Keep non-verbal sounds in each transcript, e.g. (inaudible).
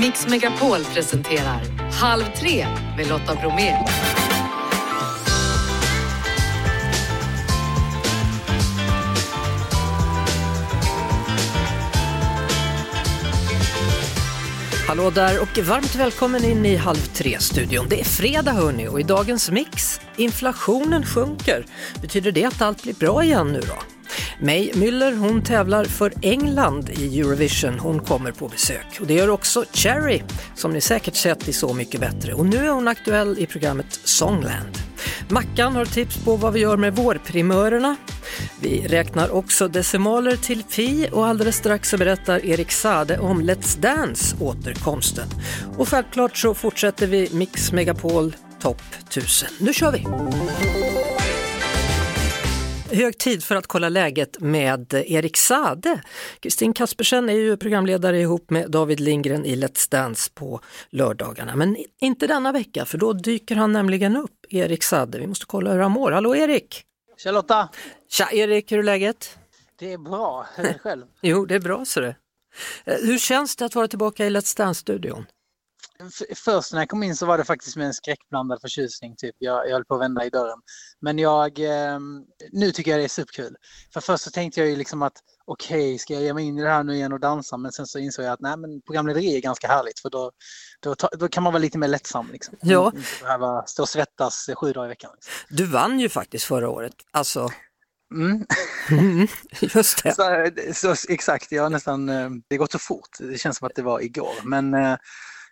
Mix Megapol presenterar Halv tre med Lotta Bromé. Hallå där och varmt välkommen in i Halv tre-studion. Det är fredag hörni och i dagens mix, inflationen sjunker. Betyder det att allt blir bra igen nu då? May Müller hon tävlar för England i Eurovision, hon kommer på besök. Och det gör också Cherry, som ni säkert sett i Så mycket bättre. Och nu är hon aktuell i programmet Songland. Mackan har tips på vad vi gör med vårprimörerna. Vi räknar också decimaler till pi och alldeles strax så berättar Erik Sade om Let's Dance återkomsten. Och självklart så fortsätter vi Mix Megapol Topp 1000. Nu kör vi! Hög tid för att kolla läget med Erik Sade. Kristin Kaspersen är ju programledare ihop med David Lindgren i Let's Dance på lördagarna. Men inte denna vecka för då dyker han nämligen upp, Erik Sade. Vi måste kolla hur han mår. Hallå Erik! Charlotta! Tja Erik, hur är läget? Det är bra, hur är det själv? (laughs) jo, det är bra så det. Eh, hur känns det att vara tillbaka i Let's Dance-studion? Först när jag kom in så var det faktiskt med en skräckblandad förtjusning. Typ. Jag, jag höll på att vända i dörren. Men jag, eh, nu tycker jag det är superkul. För först så tänkte jag ju liksom att okej, okay, ska jag ge mig in i det här nu igen och dansa? Men sen så insåg jag att nej, men programlederi är ganska härligt för då, då, då kan man vara lite mer lättsam. Liksom. Ja. Inte behöva stå och svettas sju dagar i veckan. Liksom. Du vann ju faktiskt förra året. Alltså... Mm. mm just det. Så, så, exakt, jag nästan, eh, det har gått så fort. Det känns som att det var igår. Men Eh,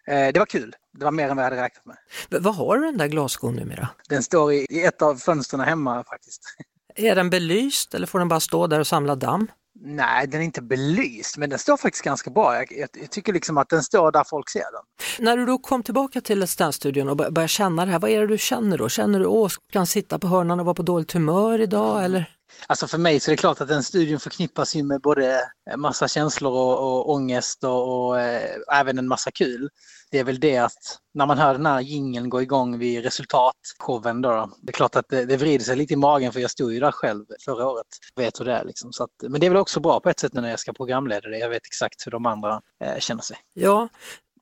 det var kul. Det var mer än vad jag hade räknat med. Vad har du den där glasskon numera? Den står i, i ett av fönstren hemma faktiskt. (laughs) Är den belyst eller får den bara stå där och samla damm? Nej, den är inte belyst, men den står faktiskt ganska bra. Jag, jag, jag tycker liksom att den står där folk ser den. När du då kom tillbaka till Let's och började känna det här, vad är det du känner då? Känner du, åh, ska han sitta på hörnan och vara på dåligt humör idag eller? Alltså för mig så är det klart att den studion förknippas ju med både massa känslor och, och ångest och, och äh, även en massa kul. Det är väl det att när man hör den här jingeln gå igång vid resultatshowen då, det är klart att det, det vrider sig lite i magen för jag stod ju där själv förra året. Vet hur det är liksom. Så att, men det är väl också bra på ett sätt när jag ska programleda det. Jag vet exakt hur de andra äh, känner sig. Ja,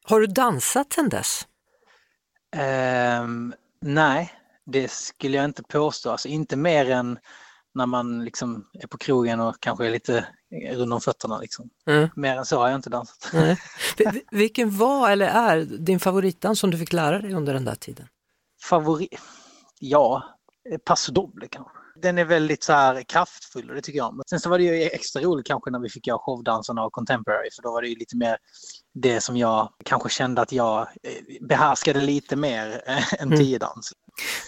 har du dansat sedan dess? Um, nej, det skulle jag inte påstå. Alltså inte mer än när man liksom är på krogen och kanske är lite rund om fötterna. Liksom. Mm. Mer än så har jag inte dansat. Mm. (laughs) Vilken var eller är din favoritdans som du fick lära dig under den där tiden? Favorit? Ja, Paso Doble kanske. Den är väldigt så här kraftfull och det tycker jag om. Sen så var det ju extra roligt kanske när vi fick göra showdanserna och contemporary för då var det ju lite mer det som jag kanske kände att jag eh, behärskade lite mer (laughs) än mm. tio dans.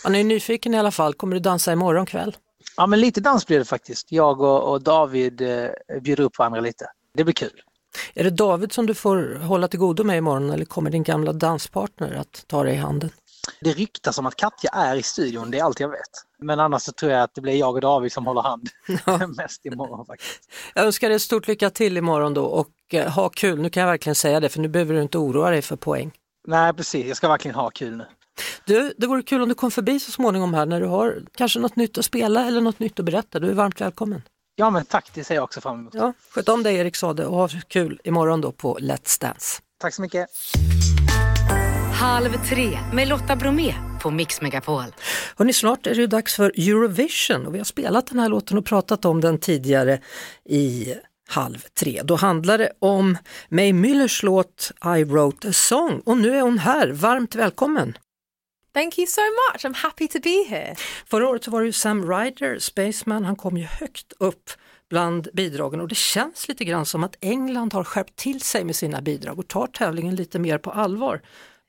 Man är nyfiken i alla fall. Kommer du dansa imorgon kväll? Ja, men lite dans blir det faktiskt. Jag och, och David eh, bjuder upp varandra lite. Det blir kul. Är det David som du får hålla till godo med imorgon eller kommer din gamla danspartner att ta dig i handen? Det ryktas om att Katja är i studion, det är allt jag vet. Men annars så tror jag att det blir jag och David som håller hand (laughs) ja. (laughs) mest imorgon faktiskt. Jag önskar dig stort lycka till imorgon då och eh, ha kul. Nu kan jag verkligen säga det för nu behöver du inte oroa dig för poäng. Nej precis, jag ska verkligen ha kul nu. Du, det vore kul om du kom förbi så småningom här när du har kanske något nytt att spela eller något nytt att berätta. Du är varmt välkommen. Ja men tack, det ser jag också fram emot. Ja, sköt om dig Erik Sade och ha kul imorgon då på Let's Dance. Tack så mycket. Halv tre med Lotta Bromé på Mix Megapol. Hörrni, snart är det dags för Eurovision och vi har spelat den här låten och pratat om den tidigare i halv tre. Då handlar det om May Müllers låt I wrote a song och nu är hon här. Varmt välkommen! Thank you so much, I'm happy to be here. Förra året så var det ju Sam Ryder, Spaceman, han kom ju högt upp bland bidragen och det känns lite grann som att England har skärpt till sig med sina bidrag och tar tävlingen lite mer på allvar.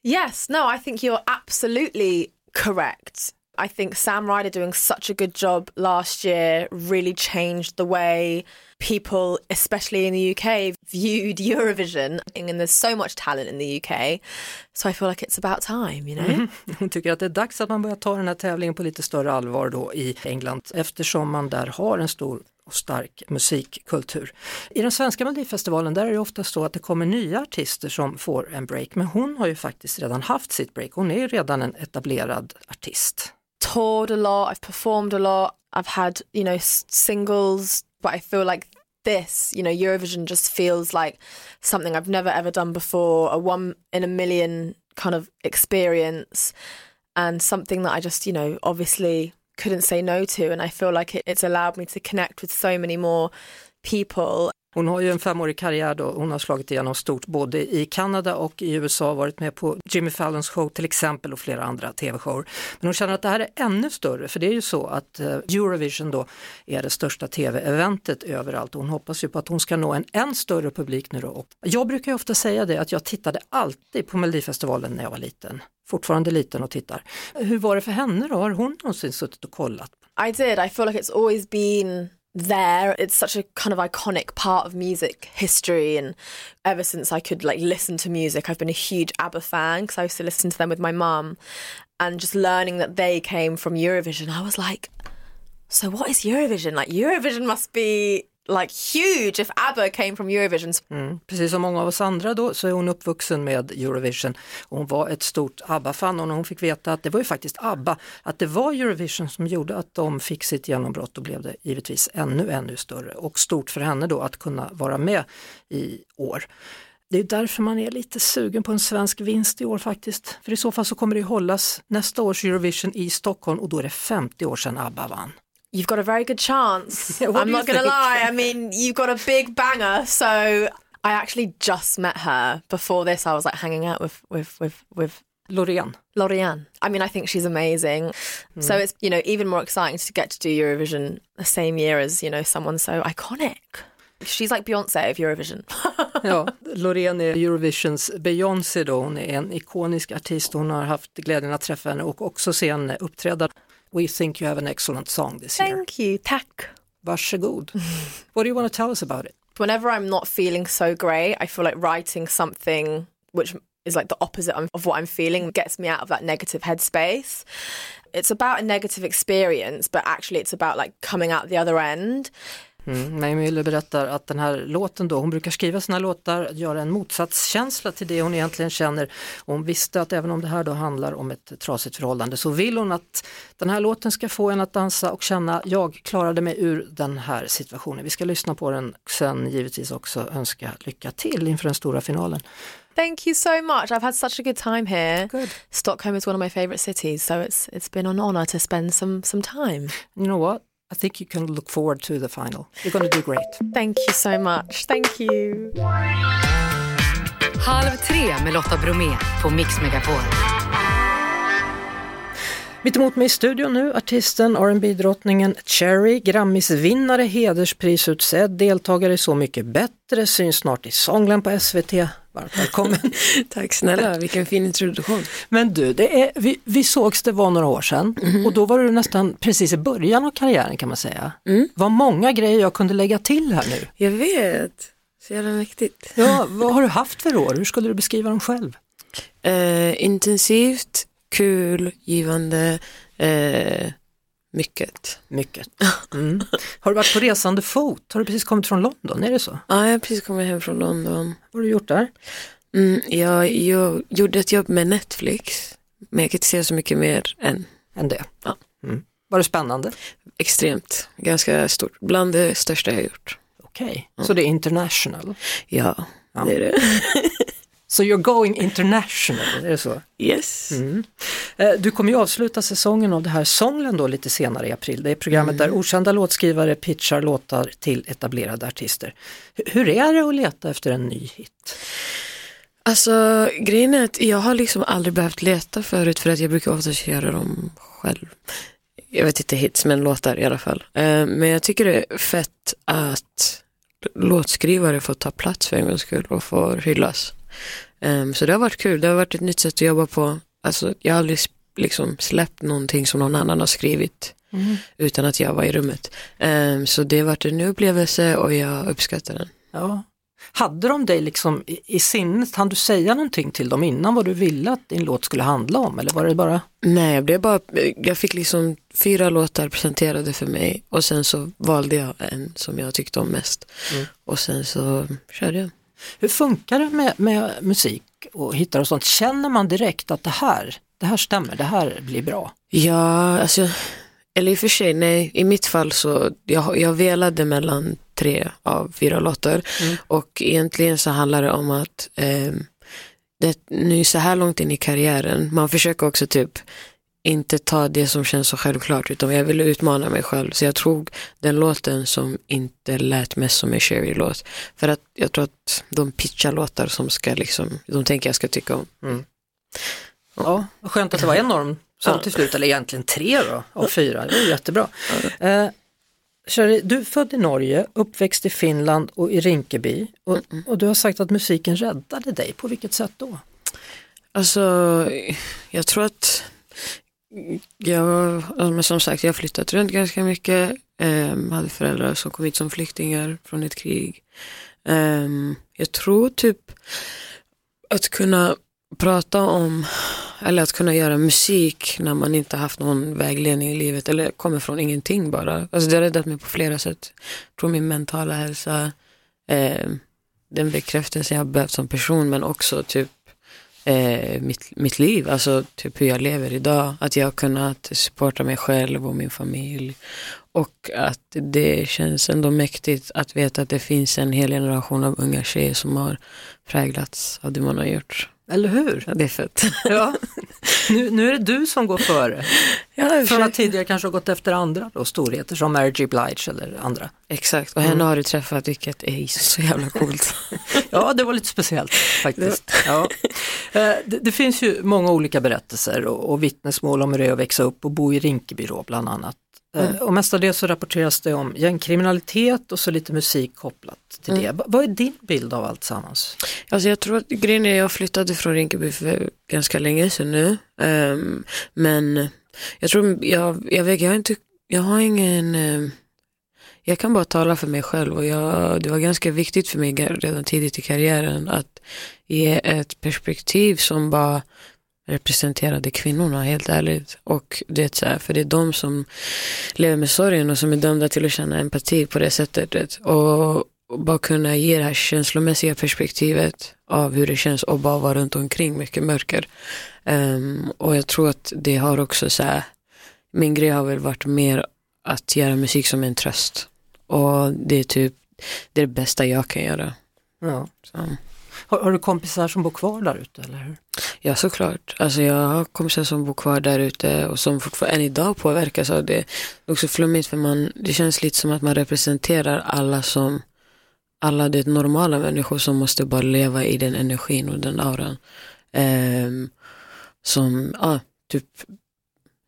Yes, no, I think you're absolutely correct. I think Sam Ryder doing such a good job last year really changed the way people, especially in the UK, viewed Eurovision. And there's so much talent in the UK. So I feel like it's about time, you know? (laughs) Mm. Hon tycker att det är dags att man börjar ta den här tävlingen på lite större allvar då i England eftersom man där har en stor och stark musikkultur. I den svenska melodifestivalen där är det ofta så att det kommer nya artister som får en break men hon har ju faktiskt redan haft sitt break, hon är ju redan en etablerad artist. Toured a lot, I've performed a lot, I've had, you know, singles, but I feel like this. You know, Eurovision just feels like something I've never ever done before, a one in a million kind of experience, and something that I just, you know, obviously couldn't say no to. And I feel like it, it's allowed me to connect with so many more people Hon har ju en femårig karriär då, hon har slagit igenom stort både i Kanada och i USA, varit med på Jimmy Fallons show till exempel och flera andra tv-shower. Men hon känner att det här är ännu större, för det är ju så att eh, Eurovision då är det största tv-eventet överallt och hon hoppas ju på att hon ska nå en än större publik nu då. Jag brukar ju ofta säga det att jag tittade alltid på Melodifestivalen när jag var liten, fortfarande liten och tittar. Hur var det för henne då? Har hon någonsin suttit och kollat? I did. I feel like it's always been there. It's such a kind of iconic part of music history. And ever since I could like listen to music, I've been a huge ABBA fan because I used to listen to them with my mum. And just learning that they came from Eurovision, I was like, so what is Eurovision? Like Eurovision must be like huge if ABBA came from Eurovision. Mm. Precis som många av oss andra då så är hon uppvuxen med Eurovision. Hon var ett stort ABBA-fan och när hon fick veta att det var ju faktiskt ABBA, att det var Eurovision som gjorde att de fick sitt genombrott och blev det givetvis ännu, ännu större och stort för henne då att kunna vara med i år. Det är därför man är lite sugen på en svensk vinst i år faktiskt. För i så fall så kommer det hållas nästa års Eurovision i Stockholm och då är det 50 år sedan ABBA vann. You've got a very good chance. (laughs) I'm not going to lie. I mean, you've got a big banger. So I actually just met her. Before this, I was like hanging out with with with with Loreen. Lorianne. I mean, I think she's amazing. Hmm. So it's you know even more exciting to get to do Eurovision the same year as you know someone so iconic. She's like Beyonce of Eurovision. (laughs) (laughs) Ja, Loreen är Eurovisions Beyoncé då, hon är en ikonisk artist, hon har haft glädjen att träffa henne och också se henne uppträda. We think you have an excellent song this year. Thank you, tack. Varsågod. (laughs) What do you want to tell us about it? Whenever I'm not feeling so great, I feel like writing something which is like the opposite of of what I'm feeling gets me out of that negative headspace. It's about a negative experience, but actually it's about like coming out the other end. Mm, May Müller berättar att den här låten då, hon brukar skriva sina låtar, göra en motsatskänsla till det hon egentligen känner. Och hon visste att även om det här då handlar om ett trasigt förhållande så vill hon att den här låten ska få en att dansa och känna, jag klarade mig ur den här situationen. Vi ska lyssna på den och sen givetvis också önska lycka till inför den stora finalen. Thank you so much. I've had such a good time here. Good. Stockholm is one of my favorite cities, so it's it's been an honor to spend some some time. You know what? I think you can look forward to the final. You're going to do great. Thank you so much. Thank you. Halv tre med Lotta Bromé på Mix Megapol. Mitt emot mig i studion nu artisten, rb drottningen Cherry, Grammisvinnare, hedersprisutsedd, deltagare i Så mycket bättre, syns snart i Songland på SVT. Varmt välkommen. (laughs) Tack snälla, vilken fin introduktion. Men du, det är, vi, vi sågs, det var några år sedan och då var du nästan precis i början av karriären kan man säga. Det var många grejer jag kunde lägga till här nu. Jag vet, så jävla mäktigt. Ja, (laughs) vad har du haft för år? Hur skulle du beskriva dem själv? Eh, intensivt, kul, givande, eh, mycket. Mycket. (laughs) Mm. Har du varit på resande fot? Har du precis kommit från London? Är det så? Ja, jag har precis kommit hem från London. Vad har du gjort där? Mm, jag, jag gjorde ett jobb med Netflix, men jag kan inte säga så mycket mer än Än det? Ja. Mm. Var det spännande? extremt, ganska stort, bland det största jag gjort. Okej, så det är international. Ja, Ja. det är det. (laughs) Så you're going international, är det så? Yes. Eh, Du kommer ju avsluta säsongen av det här Songland då lite senare i april. Det är programmet där okända låtskrivare pitchar låtar till etablerade artister. Hur är det att leta efter en ny hit? Alltså grejen är att jag har liksom aldrig behövt leta förut för att jag brukar oftast göra dem själv. Jag vet inte hits men låtar i alla fall. Eh, Men jag tycker det är fett att låtskrivare får ta plats för en gångs skull och får hyllas. Eh, Så det har varit kul, det har varit ett nytt sätt att jobba på. Alltså jag har aldrig liksom släppt någonting som någon annan har skrivit utan att jag var i rummet. Eh, Så det har varit en upplevelse och jag uppskattar den. Ja. Hade de dig liksom i, i sinnet, hann du säga någonting till dem innan vad du ville att din låt skulle handla om eller var det bara Nej, jag blev bara, jag fick liksom fyra låtar presenterade för mig och sen så valde jag en som jag tyckte om mest. Mm. Och sen så körde jag. Hur funkar det med, med musik och hittar och sånt? Känner man direkt att det här, det här stämmer, det här blir bra? Ja, alltså, eller i och för sig, nej, i mitt fall så, jag, jag velade mellan tre av fyra låtar. Mm. Och egentligen så handlar det om att eh, det, nu så här långt in i karriären, man försöker också typ inte ta det som känns så självklart utan jag ville utmana mig själv. Så jag tog den låten som inte lät mest som en Sherry-låt. För att jag tror att de pitchar låtar som ska liksom, de tänker jag ska tycka om. Ja, vad skönt att det var en norm som Ja. till slut, eller egentligen tre då, av fyra. Det var jättebra. Eh, Shari, du är född i Norge, uppväxt i Finland och i Rinkeby. Och, och du har sagt att musiken räddade dig. På vilket sätt då? Alltså, jag tror att jag, ja, men som sagt, jag har flyttat runt ganska mycket. Um, hade föräldrar som kom hit som flyktingar från ett krig. Um, jag tror typ att kunna prata om, eller att kunna göra musik när man inte haft någon vägledning i livet eller kommer från ingenting bara. Alltså det har räddat mig på flera sätt. Jag tror min mentala hälsa, um, den bekräftelse jag har behövt som person men också typ eh, mitt, mitt liv, alltså typ hur jag lever idag. Att jag har kunnat supporta mig själv och min familj. Och att det känns ändå mäktigt att veta att det finns en hel generation av unga tjejer som har präglats av det man har gjort. Eller hur? Ja, det är fett. (laughs) Ja. Nu, nu är det du som går före. Ja, Från att tidigare kanske ha gått efter andra då, storheter som Mary J Blige eller andra. Exakt, och henne har du träffat vilket är så jävla coolt. (laughs) Ja, det var lite speciellt faktiskt. Ja. Eh, Det, det finns ju många olika berättelser och, och vittnesmål om hur det är att växa upp och bo i Rinkeby då, bland annat. Eh, Och mestadels så rapporteras det om gängkriminalitet och så lite musik kopplat till det. Va- Vad är din bild av allt sammans? Alltså jag tror att grejen är jag flyttade från Rinkeby för ganska länge sedan nu. Ehm, men jag tror, jag, jag vet, jag har inte, jag har ingen, ehm, jag kan bara tala för mig själv och jag, det var ganska viktigt för mig redan tidigt i karriären att ge ett perspektiv som bara representerade kvinnorna helt ärligt. Och det är så här, för det är de som lever med sorgen och som är dömda till att känna empati på det sättet. vet. Och, bara kunna ge det här känslomässiga perspektivet av hur det känns och bara vara runt omkring mycket mörker. Ehm, och jag tror att det har också så här, min grej har väl varit mer att göra musik som en tröst. Och det är typ det, är det bästa jag kan göra. Ja. Så. Har, har du kompisar som bor kvar där ute eller hur? Ja såklart. Alltså jag har kompisar som bor kvar där ute och som fortfarande än idag påverkas av det. Det är också flummigt för man, det känns lite som att man representerar alla som alla det normala människor som måste bara leva i den energin och den auran. Um, som ja, typ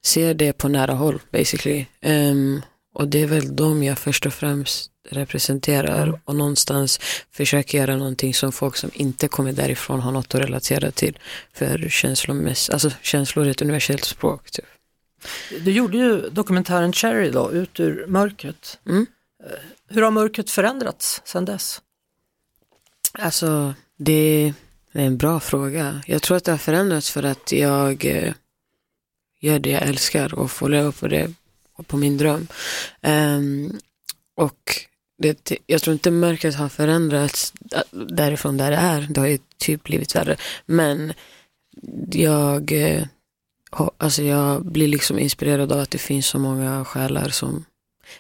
ser det på nära håll basically. Um, och det är väl de jag först och främst representerar och någonstans försöker göra någonting som folk som inte kommer därifrån har något att relatera till. För alltså känslor är ett universellt språk. Typ. Du gjorde ju dokumentären Cherry då, Ut ur mörkret. Mm. Eh, Hur har mörkret förändrats sedan dess? Alltså, det är en bra fråga. Jag tror att det har förändrats för att jag eh, gör det jag älskar och får leva på det, på min dröm. Ehm, och det, jag tror inte mörkret har förändrats därifrån där det är. Det har ju typ blivit värre. Men jag, eh, alltså jag blir liksom inspirerad av att det finns så många själar som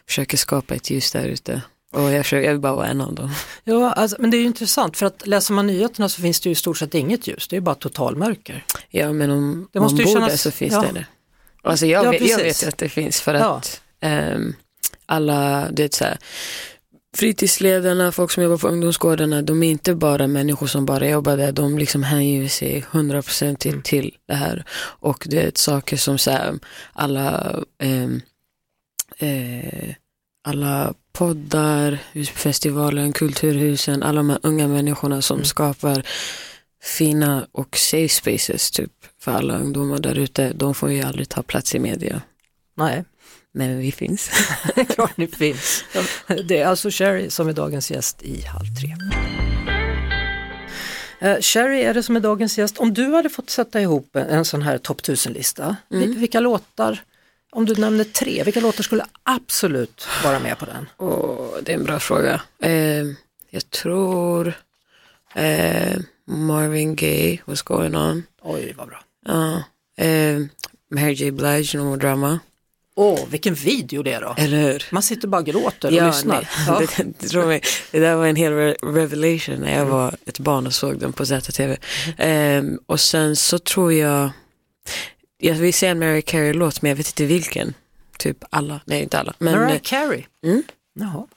försöker skapa ett ljus där ute. Och jag, försöker, jag vill bara vara en av dem. Ja, alltså, men det är ju intressant för att läser man nyheterna så finns det ju i stort sett inget ljus, det är bara totalmörker. Ja, men om Det måste man bor kännas- där så finns ja. det det. Alltså jag, Ja, vet, jag vet att det finns för Ja. att ehm, alla, det är så här, fritidsledarna, folk som jobbar på ungdomsgårdarna, de är inte bara människor som bara jobbar där, de liksom hänger sig 100% till, Mm. till det här. Och det är saker som så här, alla ehm, eh, alla poddar, festivalen, kulturhusen, alla de här unga människorna som Mm. skapar fina och safe spaces typ för alla ungdomar där ute. De får ju aldrig ta plats i media. Nej, Men vi finns. (laughs) klart ni finns. Det är alltså Sherry som är dagens gäst i Halv tre. Eh, Sherry är det som är dagens gäst. Om du hade fått sätta ihop en, sån här topp 1000-lista, Mm. vil- vilka låtar, om du nämner tre, vilka låtar skulle absolut vara med på den? Åh, det är en bra fråga. Eh, jag tror eh, Marvin Gaye, What's going on? Oj, vad bra. Ja. Eh, Mary J Blige, No More Drama. Åh, vilken video det är då. Eller hur? Man sitter bara och gråter och lyssnar. nej. (laughs) Ja. Det, det, tror mig, det där var en hel re- revelation när jag var ett barn och såg den på ZTV. Ehm, och sen så tror jag, jag vill säga en Mary Carey-låt men jag vet inte vilken. Typ alla, nej inte alla. Men Mariah eh, Carey. Mm. Jaha.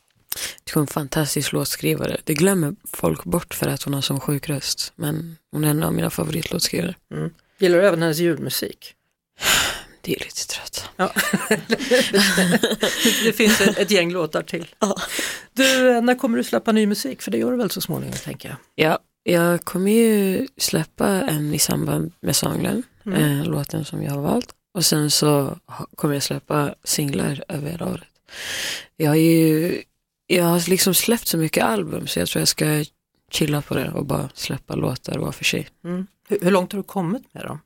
hon är en fantastisk låtskrivare. Det glömmer folk bort för att hon har sån sjuk röst. Men hon är en av mina favoritlåtskrivare. Gillar du även hennes julmusik? Det är lite trött. Ja. (laughs) det finns ett, ett gäng låtar till. Du, eh, när kommer du släppa ny musik? För det gör du väl så småningom tänker jag. Ja, jag kommer ju släppa en i samband med Songlen, eh, låten som jag har valt. Och sen så kommer jag släppa singlar över hela året. Jag har ju, jag har liksom släppt så mycket album så jag tror jag ska chilla på det och bara släppa låtar var för sig. Hur, hur långt har du kommit med dem?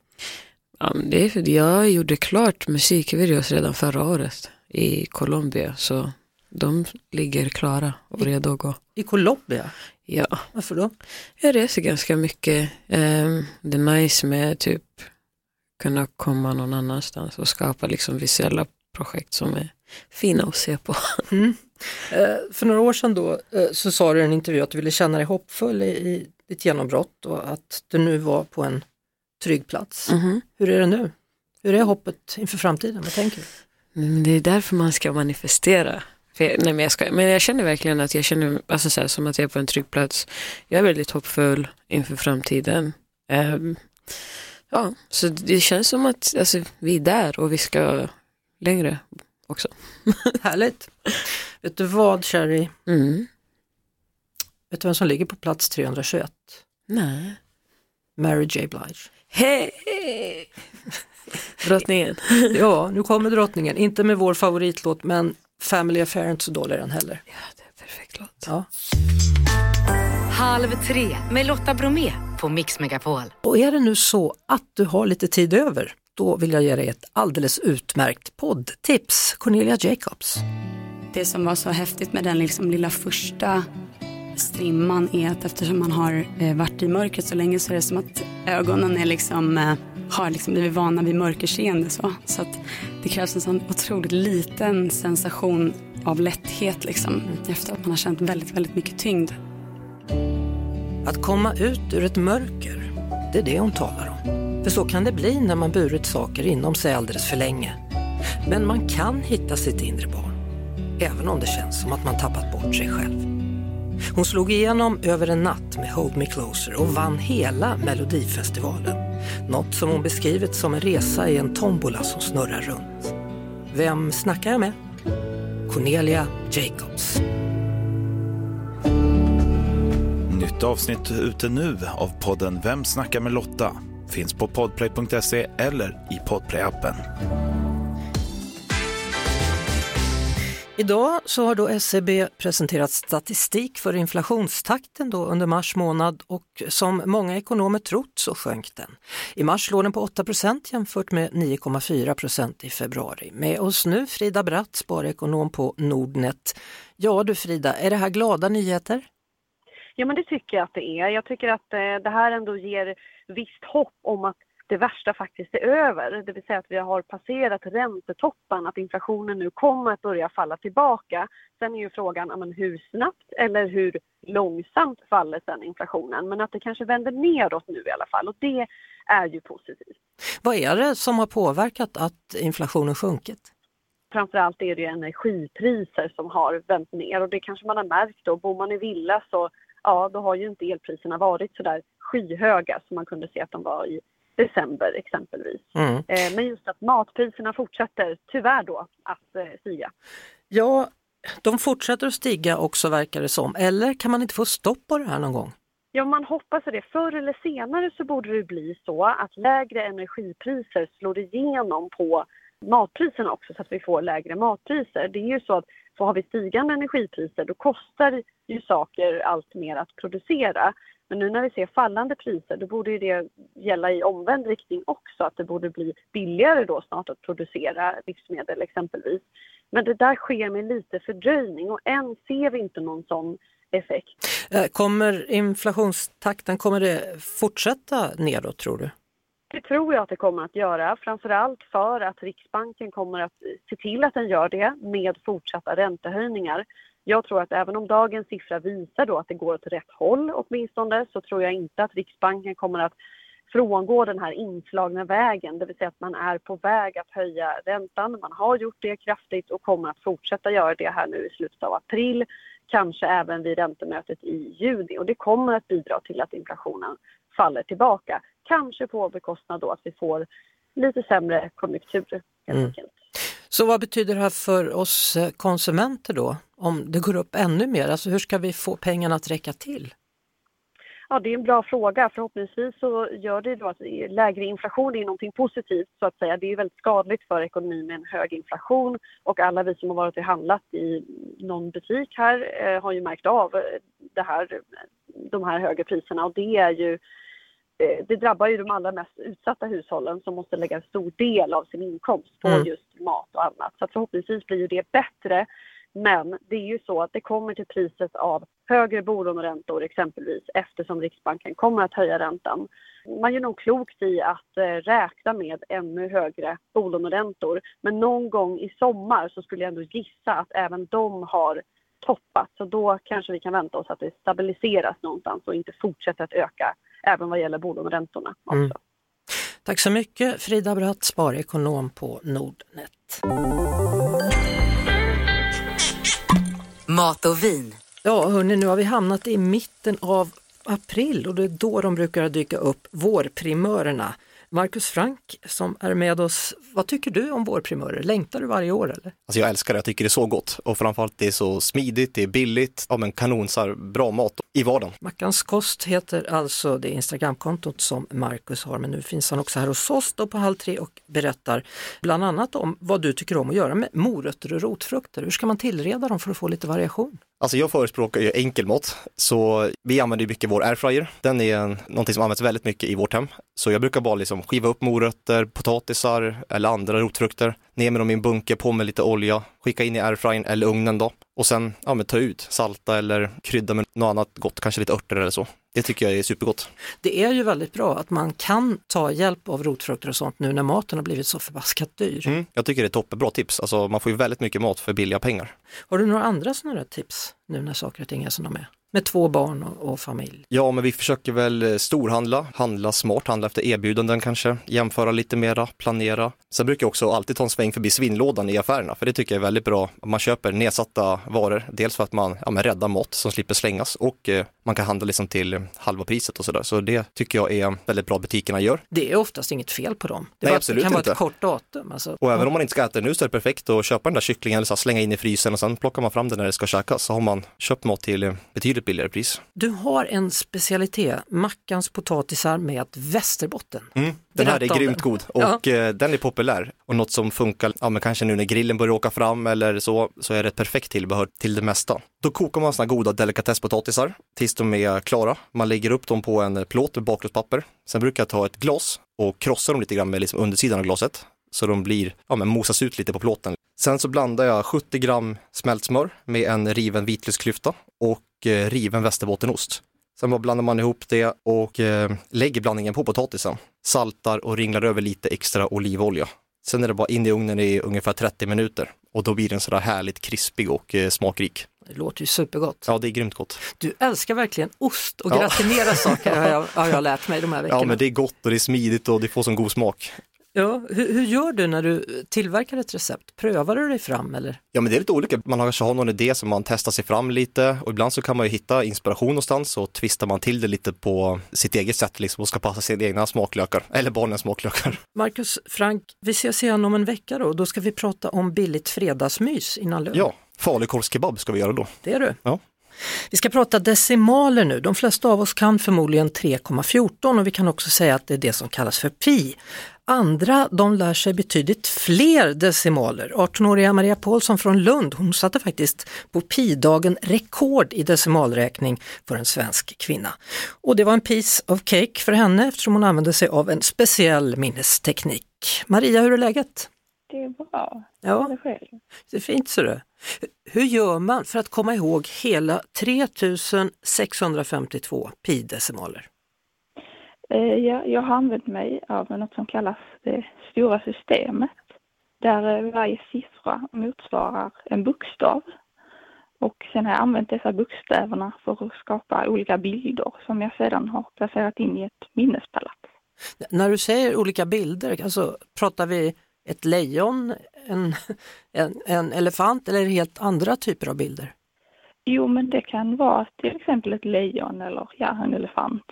Ja, det är jag gjorde klart musikvideos redan förra året i Colombia så de ligger klara och redo att gå. I Colombia? Ja. Varför då? Jag reser ganska mycket. Ehm, det är nice med typ kunna komma någon annanstans och skapa liksom visuella projekt som är fina att se på. (laughs) Eh, för några år sedan då eh, så sa du i en intervju att du ville känna dig hoppfull i ditt genombrott och att du nu var på en trygg plats. Mhm. Hur är det nu? Hur är hoppet inför framtiden? Vad tänker du? Men det är därför man ska manifestera. Jag, nej men jag ska, men jag känner verkligen att jag känner alltså så här, som att jag är på en trygg plats. Jag är väldigt hoppfull inför framtiden. Ehm, ja, så det känns som att alltså, vi är där och vi ska längre också. (laughs) Härligt! Vet du vad Sherry? Mm. Vet du vem som ligger på plats 321? Nej. Mary J Blige. Hej! Drottningen. (laughs) Ja, nu kommer drottningen. Inte med vår favoritlåt men Family Affair är inte så dålig den heller. Ja, det är en perfekt låt. Ja. Halv tre med Lotta Bromé på Mix Megapol. Och är det nu så att du har lite tid över, då vill jag ge dig ett alldeles utmärkt poddtips. Cornelia Jacobs. Det som var så häftigt med den liksom lilla första strimman är att eftersom man har eh, varit i mörkret så länge så är det som att ögonen är liksom, eh, har liksom blivit vana vid mörkerseende. Så, så att det krävs en sån otroligt liten sensation av lätthet liksom, efter att man har känt väldigt, väldigt mycket tyngd. Att komma ut ur ett mörker, det är det hon talar om. För så kan det bli när man burit saker inom sig alldeles för länge. Men man kan hitta sitt inre barn, även om det känns som att man tappat bort sig själv. Hon slog igenom över en natt med Hold Me Closer och vann hela Melodifestivalen. Något som hon beskrivit som en resa i en tombola som snurrar runt. Vem snackar jag med? Cornelia Jacobs. Nytt avsnitt ute nu av podden Vem snackar med Lotta? Finns på podplay.se eller i podplayappen. appen Idag så har då SCB presenterat statistik för inflationstakten då under mars månad och som många ekonomer trott så sjönk den. I mars låg den på 8% jämfört med 9,4% i februari. Med oss nu Frida Bratt, sparekonom på Nordnet. Ja du Frida, är det här glada nyheter? Ja, men det tycker jag att det är. Jag tycker att eh, det här ändå ger visst hopp om att det värsta faktiskt är över. Det vill säga att vi har passerat räntetoppen, att inflationen nu kommer att börja falla tillbaka. Sen är ju frågan ja, men hur snabbt eller hur långsamt faller sen inflationen. Men att det kanske vänder neråt nu i alla fall och det är ju positivt. Vad är det som har påverkat att inflationen sjunkit? Framförallt är det ju energipriser som har vänt ner och det kanske man har märkt då. Bor man i villa så ja, då har ju inte elpriserna varit så där skyhöga som man kunde se att de var i december exempelvis. Mm. Eh, Men just att matpriserna fortsätter tyvärr då att eh, stiga. Ja, de fortsätter att stiga också verkar det som. Eller kan man inte få stopp på det här någon gång? Ja, man hoppas det. Förr eller senare så borde det bli så att lägre energipriser slår igenom på matpriserna också så att vi får lägre matpriser. Det är ju så att för har vi stigande energipriser då kostar ju saker allt mer att producera. Men nu när vi ser fallande priser då borde ju det gälla i omvänd riktning också att det borde bli billigare då snart att producera livsmedel exempelvis. Men det där sker med lite fördröjning och än ser vi inte någon sån effekt. Eh, kommer inflationstakten, kommer det fortsätta nedåt tror du? Det tror jag att det kommer att göra, framförallt för att Riksbanken kommer att se till att den gör det med fortsatta räntehöjningar. Jag tror att även om dagens siffra visar då att det går åt rätt håll åtminstone så tror jag inte att Riksbanken kommer att frångå den här inslagna vägen, det vill säga att man är på väg att höja räntan. Man har gjort det kraftigt och kommer att fortsätta göra det här nu i slutet av april, kanske även vid räntemötet i juni och det kommer att bidra till att inflationen faller tillbaka. Kanske på bekostnad då att vi får lite sämre konjunktur helt Mm. Så vad betyder det här för oss eh, konsumenter då? Om det går upp ännu mer, alltså hur ska vi få pengarna att räcka till? Ja, det är en bra fråga. Förhoppningsvis så gör det då att lägre inflation är någonting positivt så att säga. Det är väldigt skadligt för ekonomin med en hög inflation och alla vi som har varit och handlat i någon butik här eh, har ju märkt av eh, det här, de här högre priserna och det är ju det drabbar ju de allra mest utsatta hushållen som måste lägga en stor del av sin inkomst på Mm. just mat och annat. Så förhoppningsvis blir ju det bättre. Men det är ju så att det kommer till priset av högre bolåneräntor exempelvis eftersom Riksbanken kommer att höja räntan. Man gör nog klokt i att eh, räkna med ännu högre bolåneräntor. Men någon gång i sommar så skulle jag ändå gissa att även de har toppat. Så då kanske vi kan vänta oss att det stabiliseras någonstans och inte fortsätter att öka även vad gäller bolåneräntorna. också. Mm. Tack så mycket Frida Bratt, sparekonom på Nordnet. Mat och vin. Ja hörni, nu har vi hamnat i mitten av april och det är då de brukar dyka upp, vårprimörerna. Marcus Frank som är med oss, vad tycker du om vårprimörer? Längtar du varje år eller? Alltså jag älskar det, jag tycker det är så gott och framförallt det är så smidigt, det är billigt, ja men kanon, så här, bra mat i vardagen. Mackans kost heter alltså det Instagramkontot som Marcus har, men nu finns han också här hos oss då på Halv tre och berättar bland annat om vad du tycker om att göra med morötter och rotfrukter. Hur ska man tillreda dem för att få lite variation? Alltså jag förespråkar ju enkelmat, så vi använder ju mycket vår airfryer. Den är en, någonting som används väldigt mycket i vårt hem. Så jag brukar bara liksom skiva upp morötter, potatisar eller andra rotfrukter, ner med dem i en bunke, på med lite olja, skicka in i airfryern eller ugnen då och sen ja, men ta ut, salta eller krydda med något annat gott, kanske lite örter eller så. Det tycker jag är supergott. Det är ju väldigt bra att man kan ta hjälp av rotfrukter och sånt nu när maten har blivit så förbaskat dyr. Mm. Jag tycker det är toppenbra tips, alltså man får ju väldigt mycket mat för billiga pengar. Har du några andra sådana tips nu när saker och ting är som de är? Med två barn och, och familj. Ja, men vi försöker väl eh, storhandla, handla smart, handla efter erbjudanden kanske, jämföra lite mera, planera. Sen brukar jag också alltid ta en sväng förbi svinnlådan i affärerna, för det tycker jag är väldigt bra. Man köper nedsatta varor, dels för att man ja, men räddar mat som slipper slängas och eh, man kan handla liksom till halva priset och sådär. Så det tycker jag är väldigt bra butikerna gör. Det är oftast inget fel på dem. Det, Nej, absolut det kan vara inte. ett kort datum. Alltså. Och även om man inte ska äta det nu så är det perfekt att köpa den där kycklingen eller så slänga in i frysen och sen plockar man fram den när det ska käkas så har man köpt mat till eh, betydligt billigare pris. Du har en specialitet, Mackans potatisar med västerbotten. Mm. Den här är grymt god och eh, den är populär och något som funkar, ja men kanske nu när grillen börjar åka fram eller så, så är det ett perfekt tillbehör till det mesta. Då kokar man såna goda delikatesspotatisar tills de är klara. Man lägger upp dem på en plåt med bakplåtspapper. Sen brukar jag ta ett glas och krossa dem lite grann med liksom undersidan av glaset så de blir, ja men mosas ut lite på plåten. Sen så blandar jag 70 gram smält smör med en riven vitlöksklyfta och riven västerbottenost. Sen bara blandar man ihop det och eh, lägger blandningen på potatisen. Saltar och ringlar över lite extra olivolja. Sen är det bara in i ugnen i ungefär 30 minuter och då blir den sådär härligt krispig och eh, smakrik. Det låter ju supergott. Ja, det är grymt gott. Du älskar verkligen ost och Ja. gratinera saker har jag, har jag lärt mig de här veckorna. Ja, men det är gott och det är smidigt och det får sån god smak. Ja, hur, hur gör du när du tillverkar ett recept? Prövar du dig fram eller? Ja, men det är lite olika. Man kanske har någon idé som man testar sig fram lite och ibland så kan man ju hitta inspiration någonstans och twistar man till det lite på sitt eget sätt liksom och ska passa sina egna smaklökar eller barnens smaklökar. Marcus Frank, vi ses igen om en vecka då. Då ska vi prata om billigt fredagsmys innan lön. Ja, falukorvskebab ska vi göra då. Det är du. Ja. Vi ska prata decimaler nu. De flesta av oss kan förmodligen 3,14 och vi kan också säga att det är det som kallas för pi. Andra de lär sig betydligt fler decimaler. 18-åriga Maria Paulsson från Lund, hon satte faktiskt på pi-dagen rekord i decimalräkning för en svensk kvinna. Och det var en piece of cake för henne eftersom hon använde sig av en speciell minnesteknik. Maria, hur är läget? Det är bra. Ja, Det är fint ser du. Hur gör man för att komma ihåg hela 3652 pi-decimaler? Eh, ja, jag har använt mig av något som kallas det stora systemet där eh, varje siffra motsvarar en bokstav. Och sen har jag använt dessa bokstäverna för att skapa olika bilder som jag sedan har placerat in i ett minnespalats. När du säger olika bilder, alltså pratar vi ett lejon, en, en, en elefant eller helt andra typer av bilder? Jo, men det kan vara till exempel ett lejon eller ja, en elefant.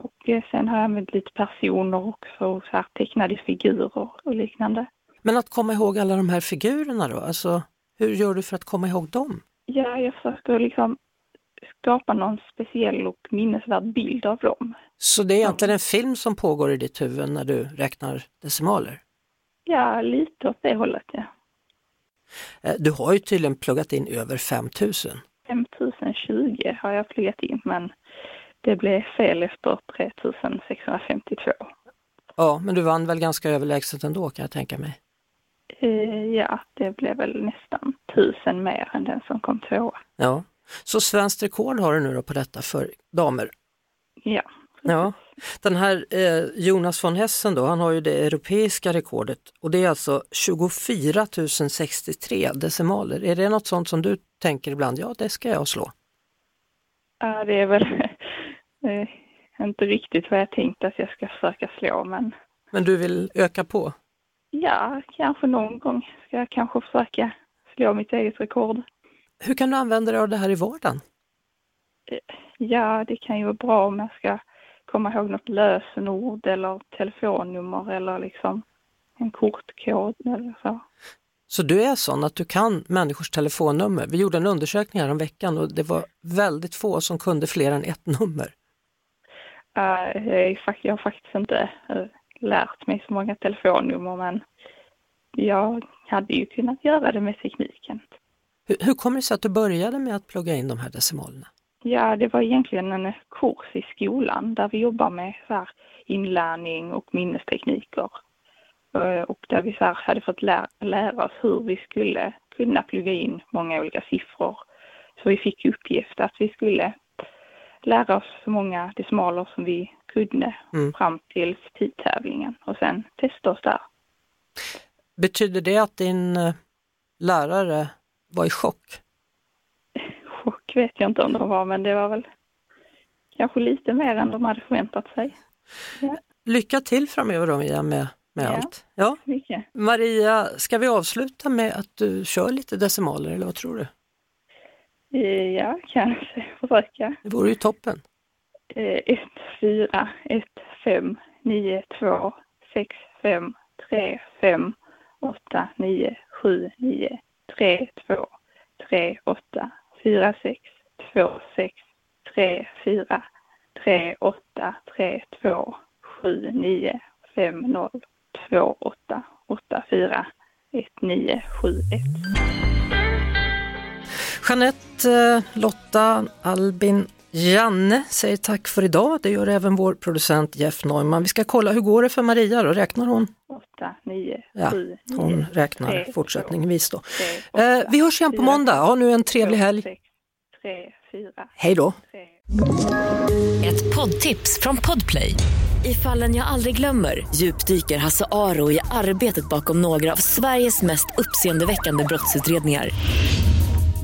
Och eh, sen har jag använt lite personer också, så här tecknade figurer och liknande. Men att komma ihåg alla de här figurerna då, alltså hur gör du för att komma ihåg dem? Ja, jag försöker liksom skapa någon speciell och minnesvärd bild av dem. Så det är egentligen en film som pågår i ditt huvud när du räknar decimaler? Ja, lite åt det hållet, ja. Eh, du har ju tydligen pluggat in över 5000. 5020 har jag pluggat in, men det blev fel efter 3652. Ja, men du vann väl ganska överlägset ändå kan jag tänka mig? Eh, ja, det blev väl nästan tusen mer än den som kom tvåa. Ja, så svenskt rekord har du nu då på detta för damer? Ja. Ja, den här eh, Jonas von Hessen då, han har ju det europeiska rekordet och det är alltså 24 063 decimaler. Är det något sånt som du tänker ibland, ja det ska jag slå? Ja, det är väl (laughs) eh, inte riktigt vad jag tänkt att jag ska försöka slå men... Men du vill öka på? Ja, kanske någon gång ska jag kanske försöka slå mitt eget rekord. Hur kan du använda dig av det här i vardagen? Ja, det kan ju vara bra om jag ska komma ihåg något lösenord eller telefonnummer eller liksom en kortkod eller så. Så du är sån att du kan människors telefonnummer? Vi gjorde en undersökning här om veckan och det var väldigt få som kunde fler än ett nummer. Uh, jag har faktiskt inte uh, lärt mig så många telefonnummer men jag hade ju kunnat göra det med tekniken. Hur, hur kommer det sig att du började med att plugga in de här decimalerna? Ja, det var egentligen en kurs i skolan där vi jobbar med så inlärning och minnestekniker. Eh, och där vi så hade fått lära, lära oss hur vi skulle kunna plugga in många olika siffror. Så vi fick uppgift att vi skulle lära oss så många decimaler som vi kunde mm. fram till tidtävlingen och sen testa oss där. Betyder det att din eh, lärare var i chock? Chock vet jag inte om de var, men det var väl kanske lite mer än de hade förväntat sig. Ja. Lycka till framöver då Mia med, med ja, allt. Ja, mycket. Maria, ska vi avsluta med att du kör lite decimaler eller vad tror du? Ja, kanske försöka. Det vore ju toppen. 1, 4, 1, 5, 9, 2, 6, 5, 3, 5, 8, 9, 7, 9, 3, 2, 3, 8, 4, 6, 2, 6, 3, 4, 3, 8, 3, 2, 7, 9, 5, 0, 2, 8, 8, 4, 1, 9, 7, 1. Jeanette, eh, Lotta, Albin, Janne säger tack för idag. Det gör även vår producent Jeff Neumann. Vi ska kolla, hur går det för Maria då? Räknar hon? 8, 9, ja, 7, 9, Hon räknar 3, fortsättningsvis då. 3, 8, eh, vi hörs igen på 4, måndag. Ha nu en trevlig 2, helg. 6, 3, 4, Hej då! 3. Ett poddtips från Podplay. I fallen jag aldrig glömmer djupdyker Hasse Aro i arbetet bakom några av Sveriges mest uppseendeväckande brottsutredningar.